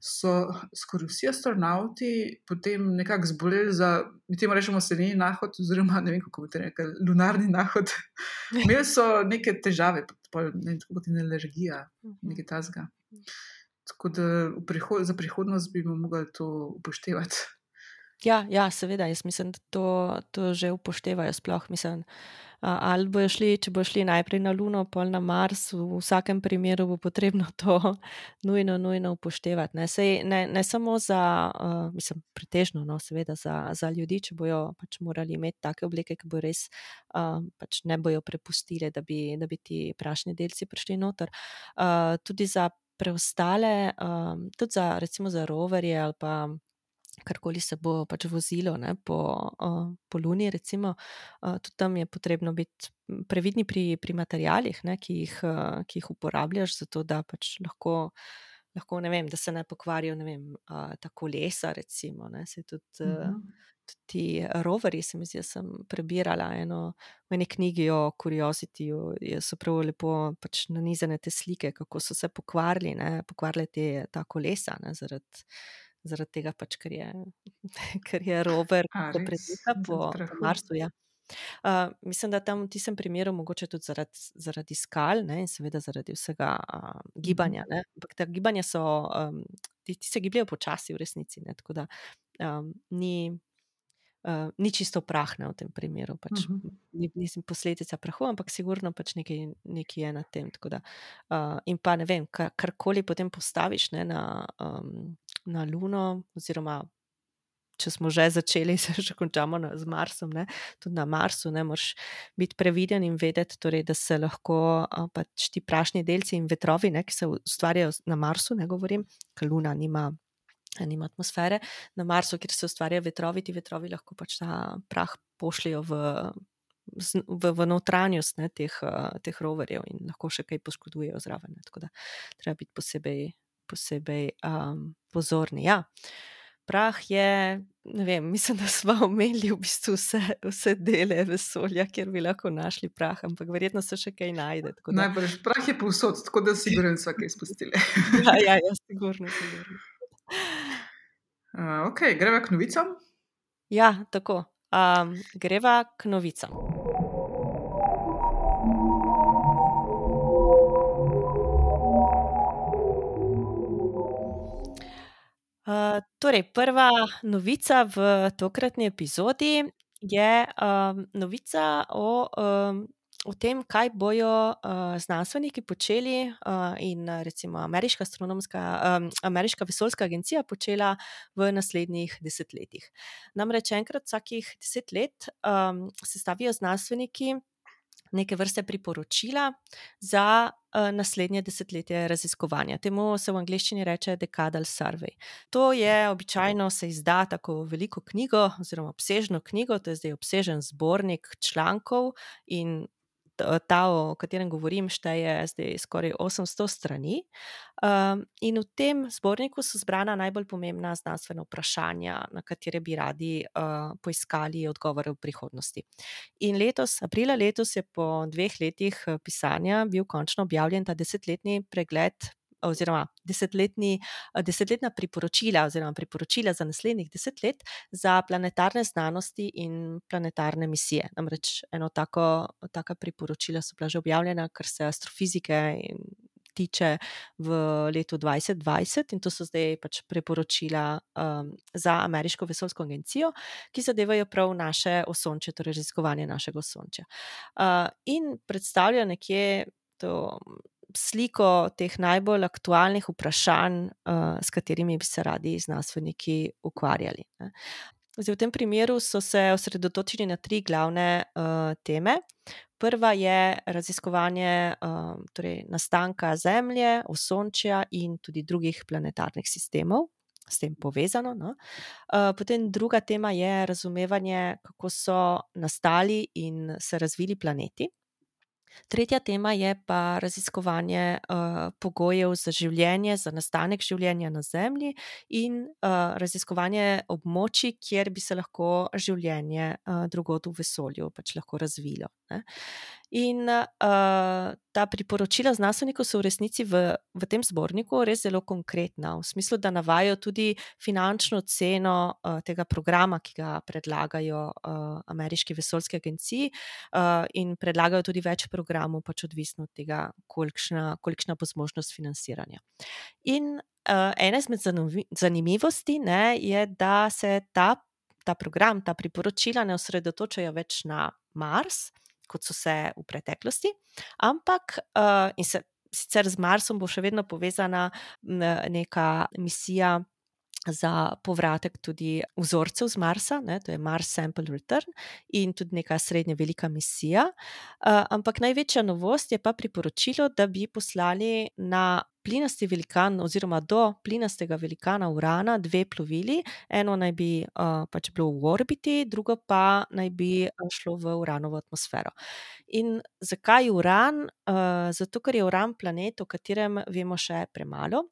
so skoraj vsi astronauti potem nekako zboleli za, mi temu rečemo, seneni nahod, oziroma ne vem, kako bi to rekel, lunarni nahod. [laughs] Imeli so neke težave, pol, ne vem, tako kot je alergija, nekaj tasga. Tako da prihod, za prihodnost bi mogli to upoštevati. Ja, ja, seveda, jaz mislim, da to, to že upoštevajo. Sploh, mislim, ali bojo šli, če bo šli najprej na Luno, pol na Mars, v vsakem primeru bo potrebno [laughs] to nujno, nujno upoštevati. Ne, Sej, ne, ne samo za, uh, mislim, pretežno, no, seveda za, za ljudi, če bojo pač morali imeti take obleke, ki bo res uh, pač ne bojo prepustile, da bi, da bi ti prašni delci prišli noter. Uh, tudi za preostale, um, tudi za recimo za roverje ali pa karkoli se bo pač vozilo ne, po, uh, po Luni, recimo, uh, tudi tam je potrebno biti previdni pri, pri materijalih, ne, ki, jih, uh, ki jih uporabljaš, zato da pač lahko. Lahko, vem, da se ne pokvarijo ne vem, uh, ta kolesa. Recimo, ne, se tudi, uh, Mhm. tudi ti roverji, se mi zdi, sem prebirala eno v eni knjigi o Curiosityju, so prav lepo pač nanizane te slike, kako so se pokvarili, ne, pokvarile te, ta kolesa ne, zaradi zaradi tega, pač, ker, je, [laughs] ker je rover A, ko res? premika Zaradi po, po? Marsu. Ja. Uh, mislim, da tam v tistem primeru mogoče tudi zaradi, zaradi skal ne, in seveda zaradi vsega uh, gibanja. Ne. Ampak ta gibanja so, um, ti, ti se gibljajo počasi v resnici, ne, tako da um, ni. Uh, ni čisto prah ne, v tem primeru, pač Mhm. ni, nisem posledica prahu, ampak sigurno pač nekaj, nekaj je na tem. Da, uh, in pa ne vem, kar, karkoli potem postaviš ne, na, um, na Luno, oziroma če smo že začeli, [laughs] se že končamo na, z Marsom, ne, tudi na Marsu, ne moraš biti previden in vedeti, torej, da se lahko a, pač ti prašni delci in vetrovi, ne, ki se ustvarjajo na Marsu, ne govorim, ker Luna nima. Nima atmosfere na Marsu, kjer se ustvarjajo vetrovi, ti vetrovi lahko pač ta prah pošljajo v, v, v notranjost ne, teh, eh, teh roverjev in lahko še kaj poškodujejo zraven. Ne. Tako da treba biti posebej, posebej um, pozorni. Ja. prah je, ne vem, [laughs] mislim, da smo omenili v bistvu vse, vse dele vesolja, kjer bi lahko našli prah, ampak verjetno se še kaj najde. Da... Najbrž prah je povsod, tako da si grem vse kaj izpustili. [laughs] ja, ja, ja, sigurno, sigurno. [laughs] Uh, ok, greva k novicam. Ja, tako. Um, greva k novicam. Torej, prva novica v tokratni epizodi je um, novica o, um, o tem, kaj bodo uh, znanstveniki počeli uh, in recimo Ameriška um, Ameriška vesoljska agencija počela v naslednjih desetletjih. Namreč enkrat vsakih deset let um, sestavijo znanstveniki neke vrste priporočila za uh, naslednje desetletje raziskovanja. Temu se v angleščini reče Decadal Survey. To je običajno se izda tako veliko knjigo, oziroma obsežno knjigo, to je zdaj obsežen zbornik člankov in ta, o katerem govorim, šteje zdaj skoraj 800 strani. Um, in v tem zborniku so zbrana najbolj pomembna znanstvena vprašanja, na katere bi radi uh, poiskali odgovore v prihodnosti. In letos, aprila letos, je po dveh letih pisanja bil končno objavljen ta desetletni pregled oziroma desetletni, desetletna priporočila, oziroma priporočila za naslednjih deset let za planetarne znanosti in planetarne misije. Namreč eno tako, taka priporočila so bila že objavljena, kar se astrofizike tiče v letu 2020, in to so zdaj pač priporočila um, za Ameriško vesoljsko agencijo, ki zadevajo prav naše osončje, torej raziskovanje našega osončja. Uh, in predstavljajo nekje to sliko teh najbolj aktualnih vprašanj, uh, s katerimi bi se radi znanstveniki ukvarjali. Zdaj, v tem primeru so se osredotočili na tri glavne uh, teme. Prva je raziskovanje uh, torej nastanka Zemlje, osončja in tudi drugih planetarnih sistemov. S tem povezano. No? Potem druga tema je razumevanje, kako so nastali in se razvili planeti. Tretja tema je pa raziskovanje uh, pogojev za življenje, za nastanek življenja na Zemlji in uh, raziskovanje območij, kjer bi se lahko življenje uh, drugod v vesolju pač lahko razvilo. Ne. In uh, ta priporočila znanstvenikov so v resnici v, v tem zborniku res zelo konkretna, v smislu, da navajajo tudi finančno ceno uh, tega programa, ki ga predlagajo uh, ameriški vesoljski agenciji, uh, in predlagajo tudi več programov, pač odvisno od tega, kolikšna, kolikšna bo zmožnost financiranja. In uh, ena izmed zanimivosti ne, je, da se ta, ta program, ta priporočila ne osredotočajo več na Mars kot so se v preteklosti, ampak uh, in se, sicer z Marsom bo še vedno povezana neka misija. Za povratek tudi vzorcev z Marsa, ne, to je Mars Sample Return, in tudi neka srednja velika misija. Uh, ampak največja novost je pa priporočilo, da bi poslali na plinasti velikan, oziroma do plinastega velikana Urana, dve plovili. Eno naj bi uh, pač bilo v orbiti, drugo pa naj bi šlo v Uranovo atmosfero. In zakaj Uran? Uh, zato, ker je Uran planet, o katerem vemo še premalo,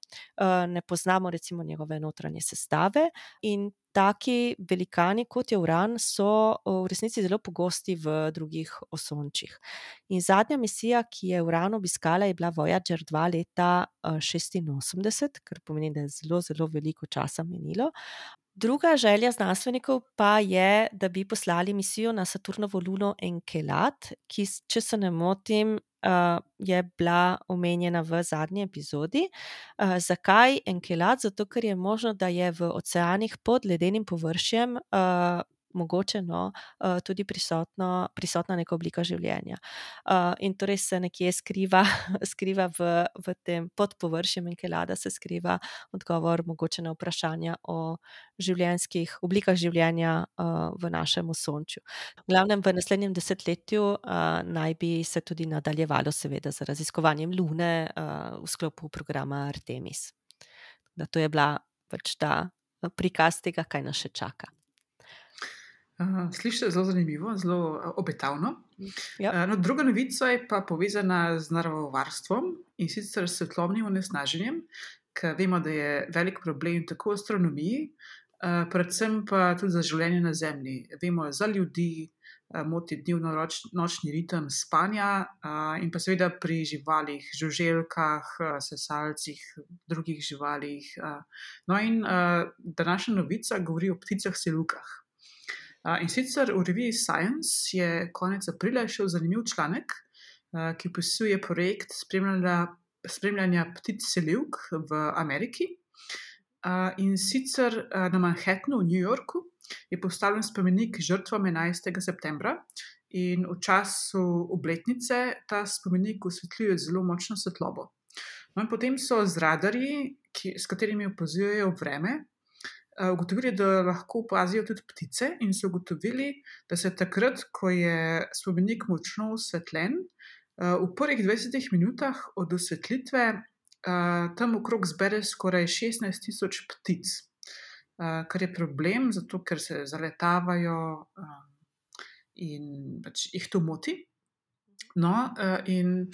uh, ne poznamo recimo njegove notranje sestave in taki velikani, kot je Uran, so v resnici zelo pogosti v drugih osončjih. In zadnja misija, ki je Uran obiskala, je bila Voyager 2 leta 86, kar pomeni, da je zelo, zelo veliko časa minilo. Druga želja znanstvenikov pa je, da bi poslali misijo na Saturnovo luno Enkelat, ki, če se ne motim, je bila omenjena v zadnji epizodi. Zakaj Enkelat? Zato, ker je možno, da je v oceanih pod ledenim površjem. Uh, Mogoče no, tudi prisotno, prisotna neka oblika življenja. In torej se nekje skriva, [laughs] skriva v, v tem podpovršju Enkelada, se skriva odgovor mogoče na vprašanja o življenjskih oblikah življenja uh, v našem osončju. V glavnem, v naslednjem desetletju uh, naj bi se tudi nadaljevalo, seveda, z raziskovanjem Lune uh, v sklopu programa Artemis. Da to je bila pač ta prikaz tega, kaj nas še čaka. Slišiš se zelo zanimivo, zelo obetavno. Ja. No, druga novica je pa povezana z naravovarstvom in sicer s svetlobnim onesnaženjem, ker vemo, da je velik problem tako v astronomiji, predvsem pa tudi za življenje na Zemlji. Vemo, za ljudi moti dnevno-nočni ritem spanja in pa seveda pri živalih, žuželkah, sesalcih, drugih živalih. No, in današnja novica govori o pticah selukah. In sicer v reviji Science je konec aprila šel zanimiv članek, ki opisuje projekt spremljanja, spremljanja ptic selivk v Ameriki. In sicer na Manhattnu v New Yorku je postavljen spomenik žrtvam 11. septembra, in v času obletnice ta spomenik osvetljuje zelo močno svetlobo. No, potem so z radarji, ki, s katerimi opazujejo vreme, ugotovili, da lahko opazijo tudi ptice, in so ugotovili, da se takrat, ko je spomenik močno osvetljen, v prvih 20 minutah od osvetlitve tam okrog zbere skoraj 16 tisoč ptic kar je problem, zato ker se zaletavajo in pač jih to moti. No, in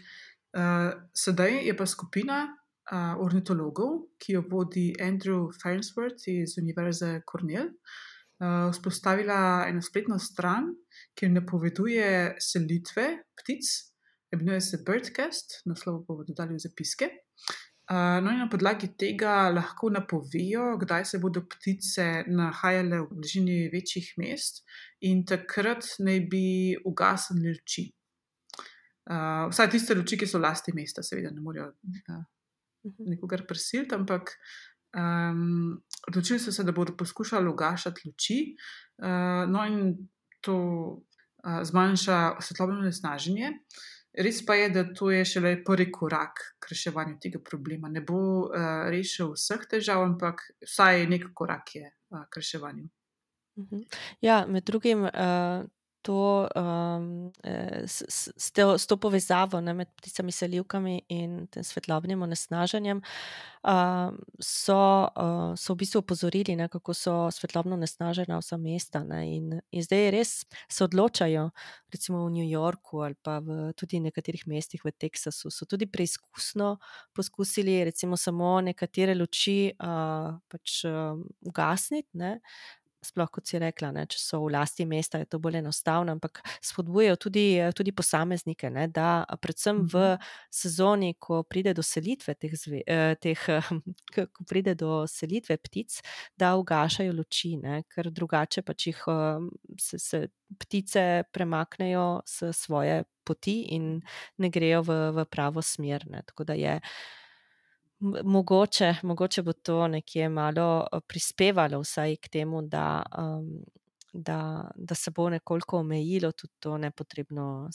sedaj je pa skupina ornitologov, ki jo vodi Andrew Farnsworth iz Univerze Cornell, vzpostavila eno spletno stran, ki napoveduje selitve ptic, imenuje se Birdcast, naslov bomo dodali v zapiske. no, in na podlagi tega lahko napovejo, kdaj se bodo ptice nahajale v bližini večjih mest, in takrat naj bi ugasnili luči. vsaj tiste luči, ki so v lasti mesta, seveda ne morejo nikogar prisiliti, ampak odločili so se, da bodo poskušali ugašati luči. no, in to zmanjša svetlobno onesnaženje. Res pa je, da to je šele prvi korak k reševanju tega problema. Ne bo rešil vseh težav, ampak vsaj neki korak je k reševanju. Ja, med drugim to s, s, s to, s to povezavo, ne, med pticami selivkami in tem svetlobnim onesnaženjem so, so v bistvu opozorili, ne, kako so svetlobno onesnažena vsa mesta, ne, in, in zdaj res se odločajo, recimo v New Yorku ali pa v tudi nekaterih mestih v Teksasu, so tudi preizkusno poskusili recimo samo nekatere luči pač ugasniti, ne. Sploh, kot si rekla, ne, če so v lasti mesta, je to bolj enostavno, ampak spodbujajo tudi, tudi posameznike, ne, da predvsem v sezoni, ko pride do selitve teh teh, [laughs] ko pride do selitve ptic, da ugašajo luči, ne, ker drugače pač jih se, se ptice premaknejo s svoje poti in ne grejo v, v pravo smer, ne, tako da je mogoče, mogoče bo to nekje malo prispevalo vsaj k temu, da da, da se bo nekoliko omejilo tudi to nepotrebno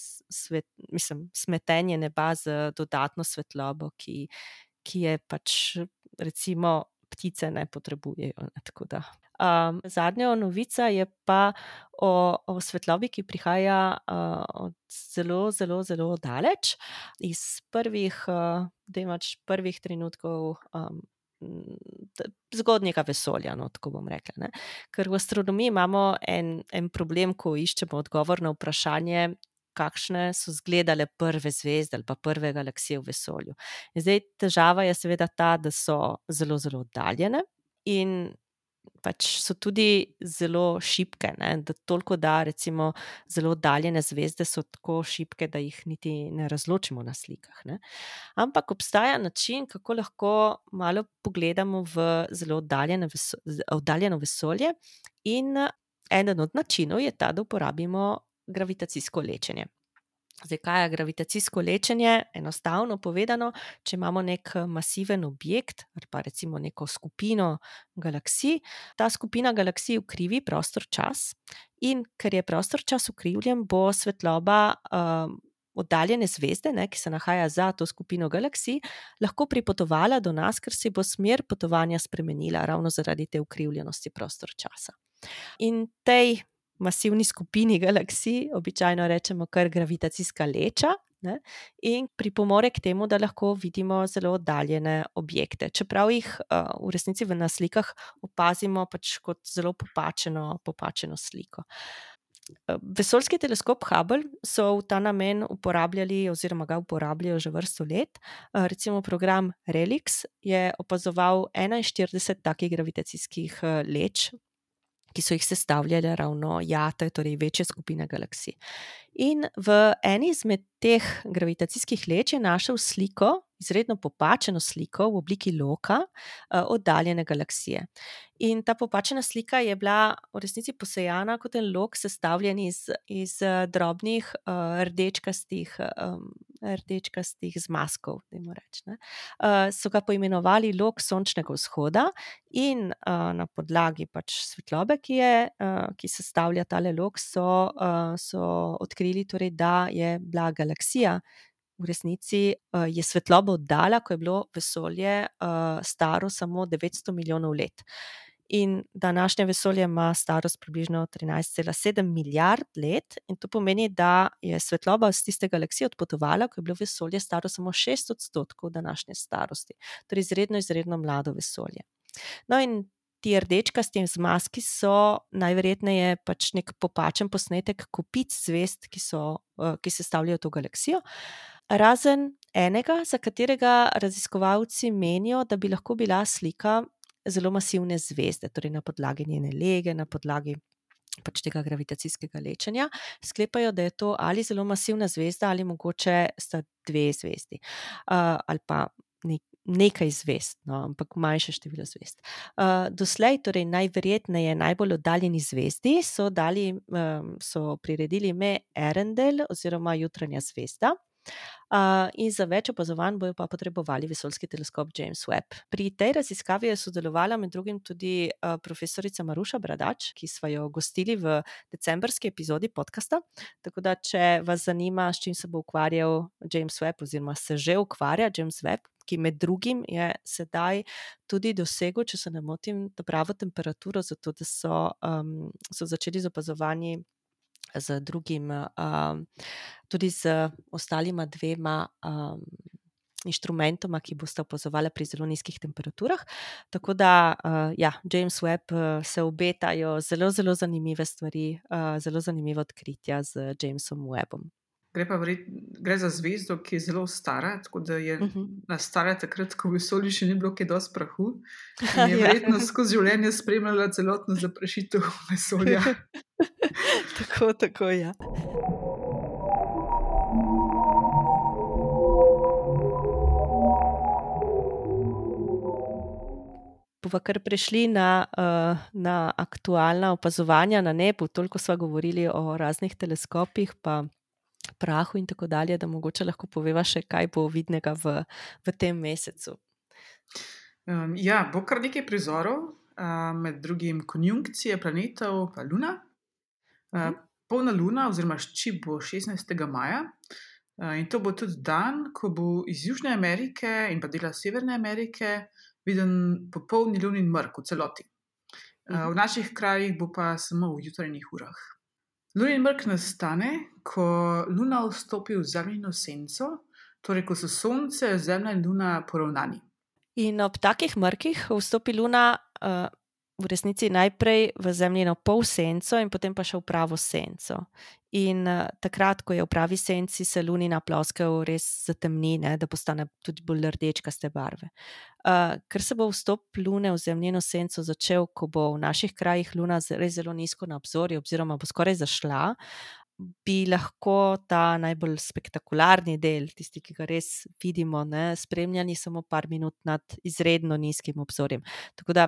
mislim, smetenje neba z dodatno svetlobo, ki, ki je pač recimo ptice ne potrebujejo, ne, tako da. Zadnja novica je pa o, o svetlobi, ki prihaja od zelo, zelo, zelo daleč, iz prvih, dajmo reči prvih trenutkov zgodnjega vesolja, no, tako bom rekla, ne. Ker v astronomiji imamo en, en problem, ko iščemo odgovor na vprašanje, kakšne so izgledale prve zvezde ali pa prve galaksije v vesolju. In zdaj težava je seveda ta, da so zelo, zelo oddaljene in pač so tudi zelo šibke, ne, da toliko da recimo zelo oddaljene zvezde so tako šibke, da jih niti ne razločimo na slikah, ne. Ampak obstaja način, kako lahko malo pogledamo v zelo oddaljene oddaljeno vesolje, in eden od načinov je ta, da uporabimo gravitacijsko lečenje. Zdaj, kaj je gravitacijsko lečenje? Enostavno povedano, če imamo neki masiven objekt ali pa recimo neko skupino galaksij, ta skupina galaksij ukrivi prostor-čas, in ker je prostor-čas ukrivljen, bo svetloba oddaljene zvezde, ne, ki se nahaja za to skupino galaksij, lahko pripotovala do nas, ker se bo smer potovanja spremenila ravno zaradi te ukrivljenosti prostor-časa. In tej masivni skupini galaksij običajno rečemo kar gravitacijska leča, ne, in pripomore k temu, da lahko vidimo zelo oddaljene objekte, čeprav jih v resnici na slikah opazimo pač kot zelo popačeno, popačeno sliko. vesoljski teleskop Hubble so v ta namen uporabljali, oziroma ga uporabljajo že vrsto let. Recimo program Relix je opazoval 41 takih gravitacijskih leč. Ki so jih sestavljale ravno jate, torej večje skupine galaksij. In v eni izmed teh gravitacijskih leč je našel sliko, izredno popačeno sliko v obliki loka, oddaljene galaksije. In ta popačena slika je bila v resnici posejana kot en lok, sestavljen iz, iz drobnih, rdečkastih, rdečkastih zmazkov, dajmo reči, ne. So ga poimenovali lok sončnega vzhoda in, na podlagi pač svetlobe, ki je, ki sestavlja tale lok, so, so odkrili torej, da je bila galaksija v resnici, je svetlobo oddala, ko je bilo vesolje, staro samo devetsto milijonov let. In današnje vesolje ima starost približno trinajst cela sedem milijard let in to pomeni, da je svetloba iz tiste galaksije odpotovala, ko je bilo vesolje staro samo šest odstotkov današnje starosti. Torej izredno, izredno mlado vesolje. No, in ti rdečkasti zmazki so najverjetneje pač neki popačen posnetek kopic zvezd, ki so, ki sestavljajo to galaksijo. Razen enega, za katerega raziskovalci menijo, da bi lahko bila slika zelo masivne zvezde, torej na podlagi njene lege, na podlagi pač tega gravitacijskega lečenja. Sklepajo, da je to ali zelo masivna zvezda ali mogoče sta dve zvezdi. ali pa nekaj zvezd, no, ampak manjše število zvezd. doslej torej najverjetneje najbolj oddaljeni zvezdi so dali, so priredili ime Earendel oziroma Jutranja zvezda. In za več opazovanj bojo pa potrebovali vesoljski teleskop James Webb. Pri tej raziskavi je sodelovala med drugim tudi, profesorica Maruša Bradač, ki sva jo gostili v decembrski epizodi podcasta. Tako da če vas zanima, s čim se bo ukvarjal James Webb oziroma se že ukvarja James Webb, ki med drugim je sedaj tudi dosegel, če se ne motim, pravo temperaturo, zato da so, so začeli z opazovanji z drugim, tudi z ostalima dvema, inštrumentoma, ki bosta opazovala pri zelo nizkih temperaturah. Tako da, ja, James Webb, se obetajo zelo, zelo zanimive stvari, zelo zanimiva odkritja z Jamesom Webbom. Gre pa gre za zvezdo, ki je zelo stara, tako da je nastala takrat, ko v vesolju še ni bilo kaj dosti prahu. [laughs] In je verjetno skozi življenje spremljala celotno zaprašitev vesolja. [laughs] Tako, tako, ja. Bova kar prešli na, na aktualna opazovanja na nebu, toliko sva govorili o raznih teleskopih pa prahu in tako dalje, da mogoče lahko poveva še, kaj bo vidnega v, v tem mesecu. ja, bo kar nekaj prizorov, med drugim konjunkcije planetov pa Luna. polna luna oziroma ščip bo šestnajstega maja. in to bo tudi dan, ko bo iz Južne Amerike in pa dela Severne Amerike viden popolni lunin mrk v celoti. v naših krajih bo pa samo v jutranjih urah. Lunin mrk nastane, ko luna vstopi v Zemljino senco, torej ko so Sonce, Zemlja in Luna poravnani. In ob takih mrkih vstopi luna, v resnici najprej v Zemljino polsenco in potem pa še v pravo senco. In, takrat, ko je v pravi senci, se lunina ploskev res zatemni, ne, da postane tudi bolj rdečkaste barve. ker se bo vstop lune v Zemljino senco začel, ko bo v naših krajih luna res zelo nizko na obzorju oziroma bo skoraj zašla, bi lahko ta najbolj spektakularni del, tisti, ki ga res vidimo, ne, spremljali samo par minut nad izredno nizkim obzorjem. Tako da,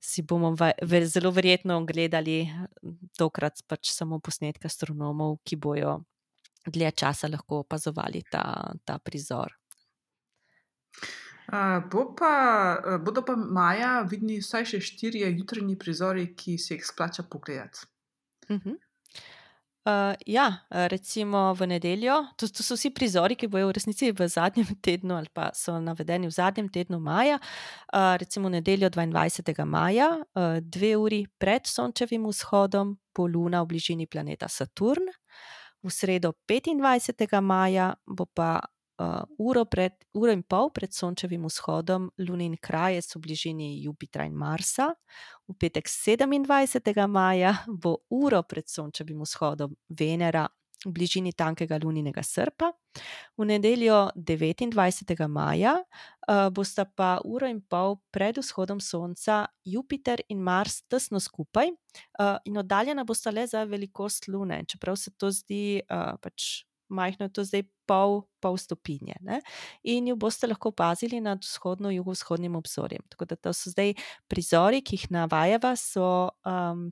si bomo zelo verjetno ogledali tokrat pač samo posnetke astronomov, ki bojo dlje časa lahko opazovali ta, ta prizor. bo pa, bodo pa maja vidni vsaj še štirje jutranji prizori, ki se jih splača pogledati. Ja, recimo v nedeljo, to, to so vsi prizori, ki bojo v resnici v zadnjem [laughs] tednu ali pa so navedeni v zadnjem tednu maja. recimo v nedeljo, dvaindvajsetega maja, dve uri pred Sončevim vzhodom, bo Luna v bližini planeta Saturn. V sredo, petindvajsetega maja, bo pa uh, uro, pred, uro in pol pred sončevim vzhodom Lunin krajec v bližini Jupitra in Marsa. V petek 27. maja bo uro pred sončevim vzhodom Venera v bližini tankega luninega srpa. V nedeljo 29. maja uh, bosta pa uro in pol pred vzhodom Sonca Jupiter in Mars tesno skupaj uh, in oddaljena bosta le za velikost Lune, čeprav se to zdi uh, pač. Majhno je to zdaj pol, pol stopinje. Ne? In jo boste lahko opazili nad vzhodno-jugovzhodnim obzorjem. Tako da to so zdaj prizori, ki jih navajava, so um,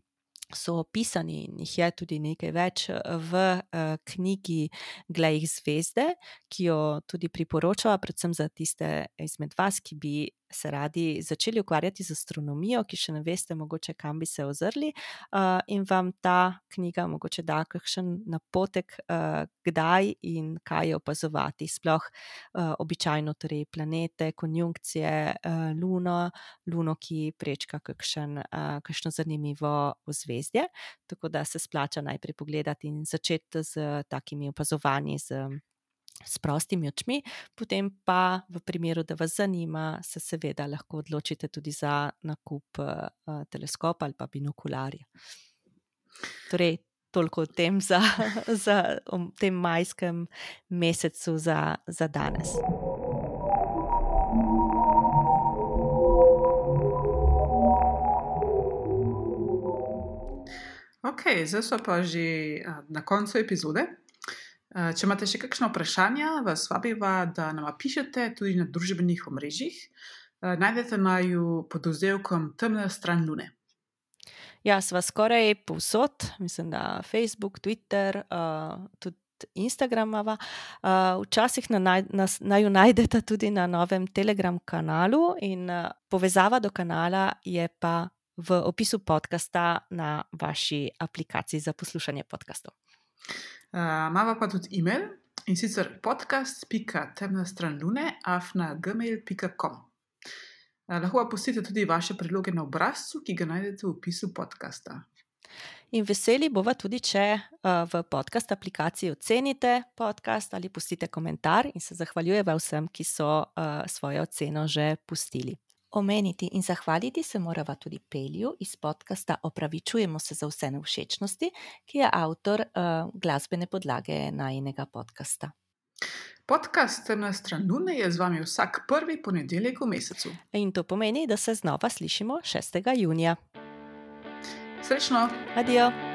so opisani in jih je tudi nekaj več v uh, knjigi Glej zvezde, ki jo tudi priporočam, predvsem za tiste izmed vas, ki bi se radi začeli ukvarjati z astronomijo, ki še ne veste, mogoče kam bi se ozrli, uh, in vam ta knjiga mogoče da kakšen napotek, uh, kdaj in kaj opazovati. Sploh uh, običajno, torej planete, konjunkcije, uh, luno, luno, ki prečka kakšen, uh, kakšno zanimivo ozvezdje. Tako da se splača najprej pogledati in začeti z takimi opazovanji. Z, s prostimi očmi, potem pa, v primeru, da vas zanima, se seveda lahko odločite tudi za nakup uh, teleskopa ali pa binokularja. Torej, toliko o tem, za, [laughs] za o tem majskem mesecu za, za danes. Ok, zdaj smo pa že na koncu epizode. Eh, če imate še kakšno vprašanje, vas vabim, da nam pišete tudi na družbenih omrežjih. Eh, najdete naju pod oddelkom Temna stran Lune. Ja, sva skoraj povsod, mislim, da Facebook, Twitter, uh, tudi Instagram. Uh, včasih na naj, nas naj najdete tudi na novem Telegram kanalu, in uh, povezava do kanala je pa v opisu podcasta na vaši aplikaciji za poslušanje podcastov. Imamo uh, pa tudi e-mail in sicer podcast.temna stran lune, afna.gmail.com. Uh, lahko pa pustite tudi vaše predloge na obrazcu, ki ga najdete v opisu podcasta. In veseli bova tudi, če uh, v podcast aplikaciji ocenite podcast ali pustite komentar, in se zahvaljujeva vsem, ki so uh, svojo oceno že pustili. Omeniti in zahvaliti se morava tudi Pelju iz podcasta Opravičujemo se za vse nevšečnosti, ki je avtor uh, glasbene podlage najnega podcasta. Podcast na stran Lune je z vami vsak prvi ponedeljek v mesecu. In to pomeni, da se znova slišimo 6. junija. Srečno! Adijo!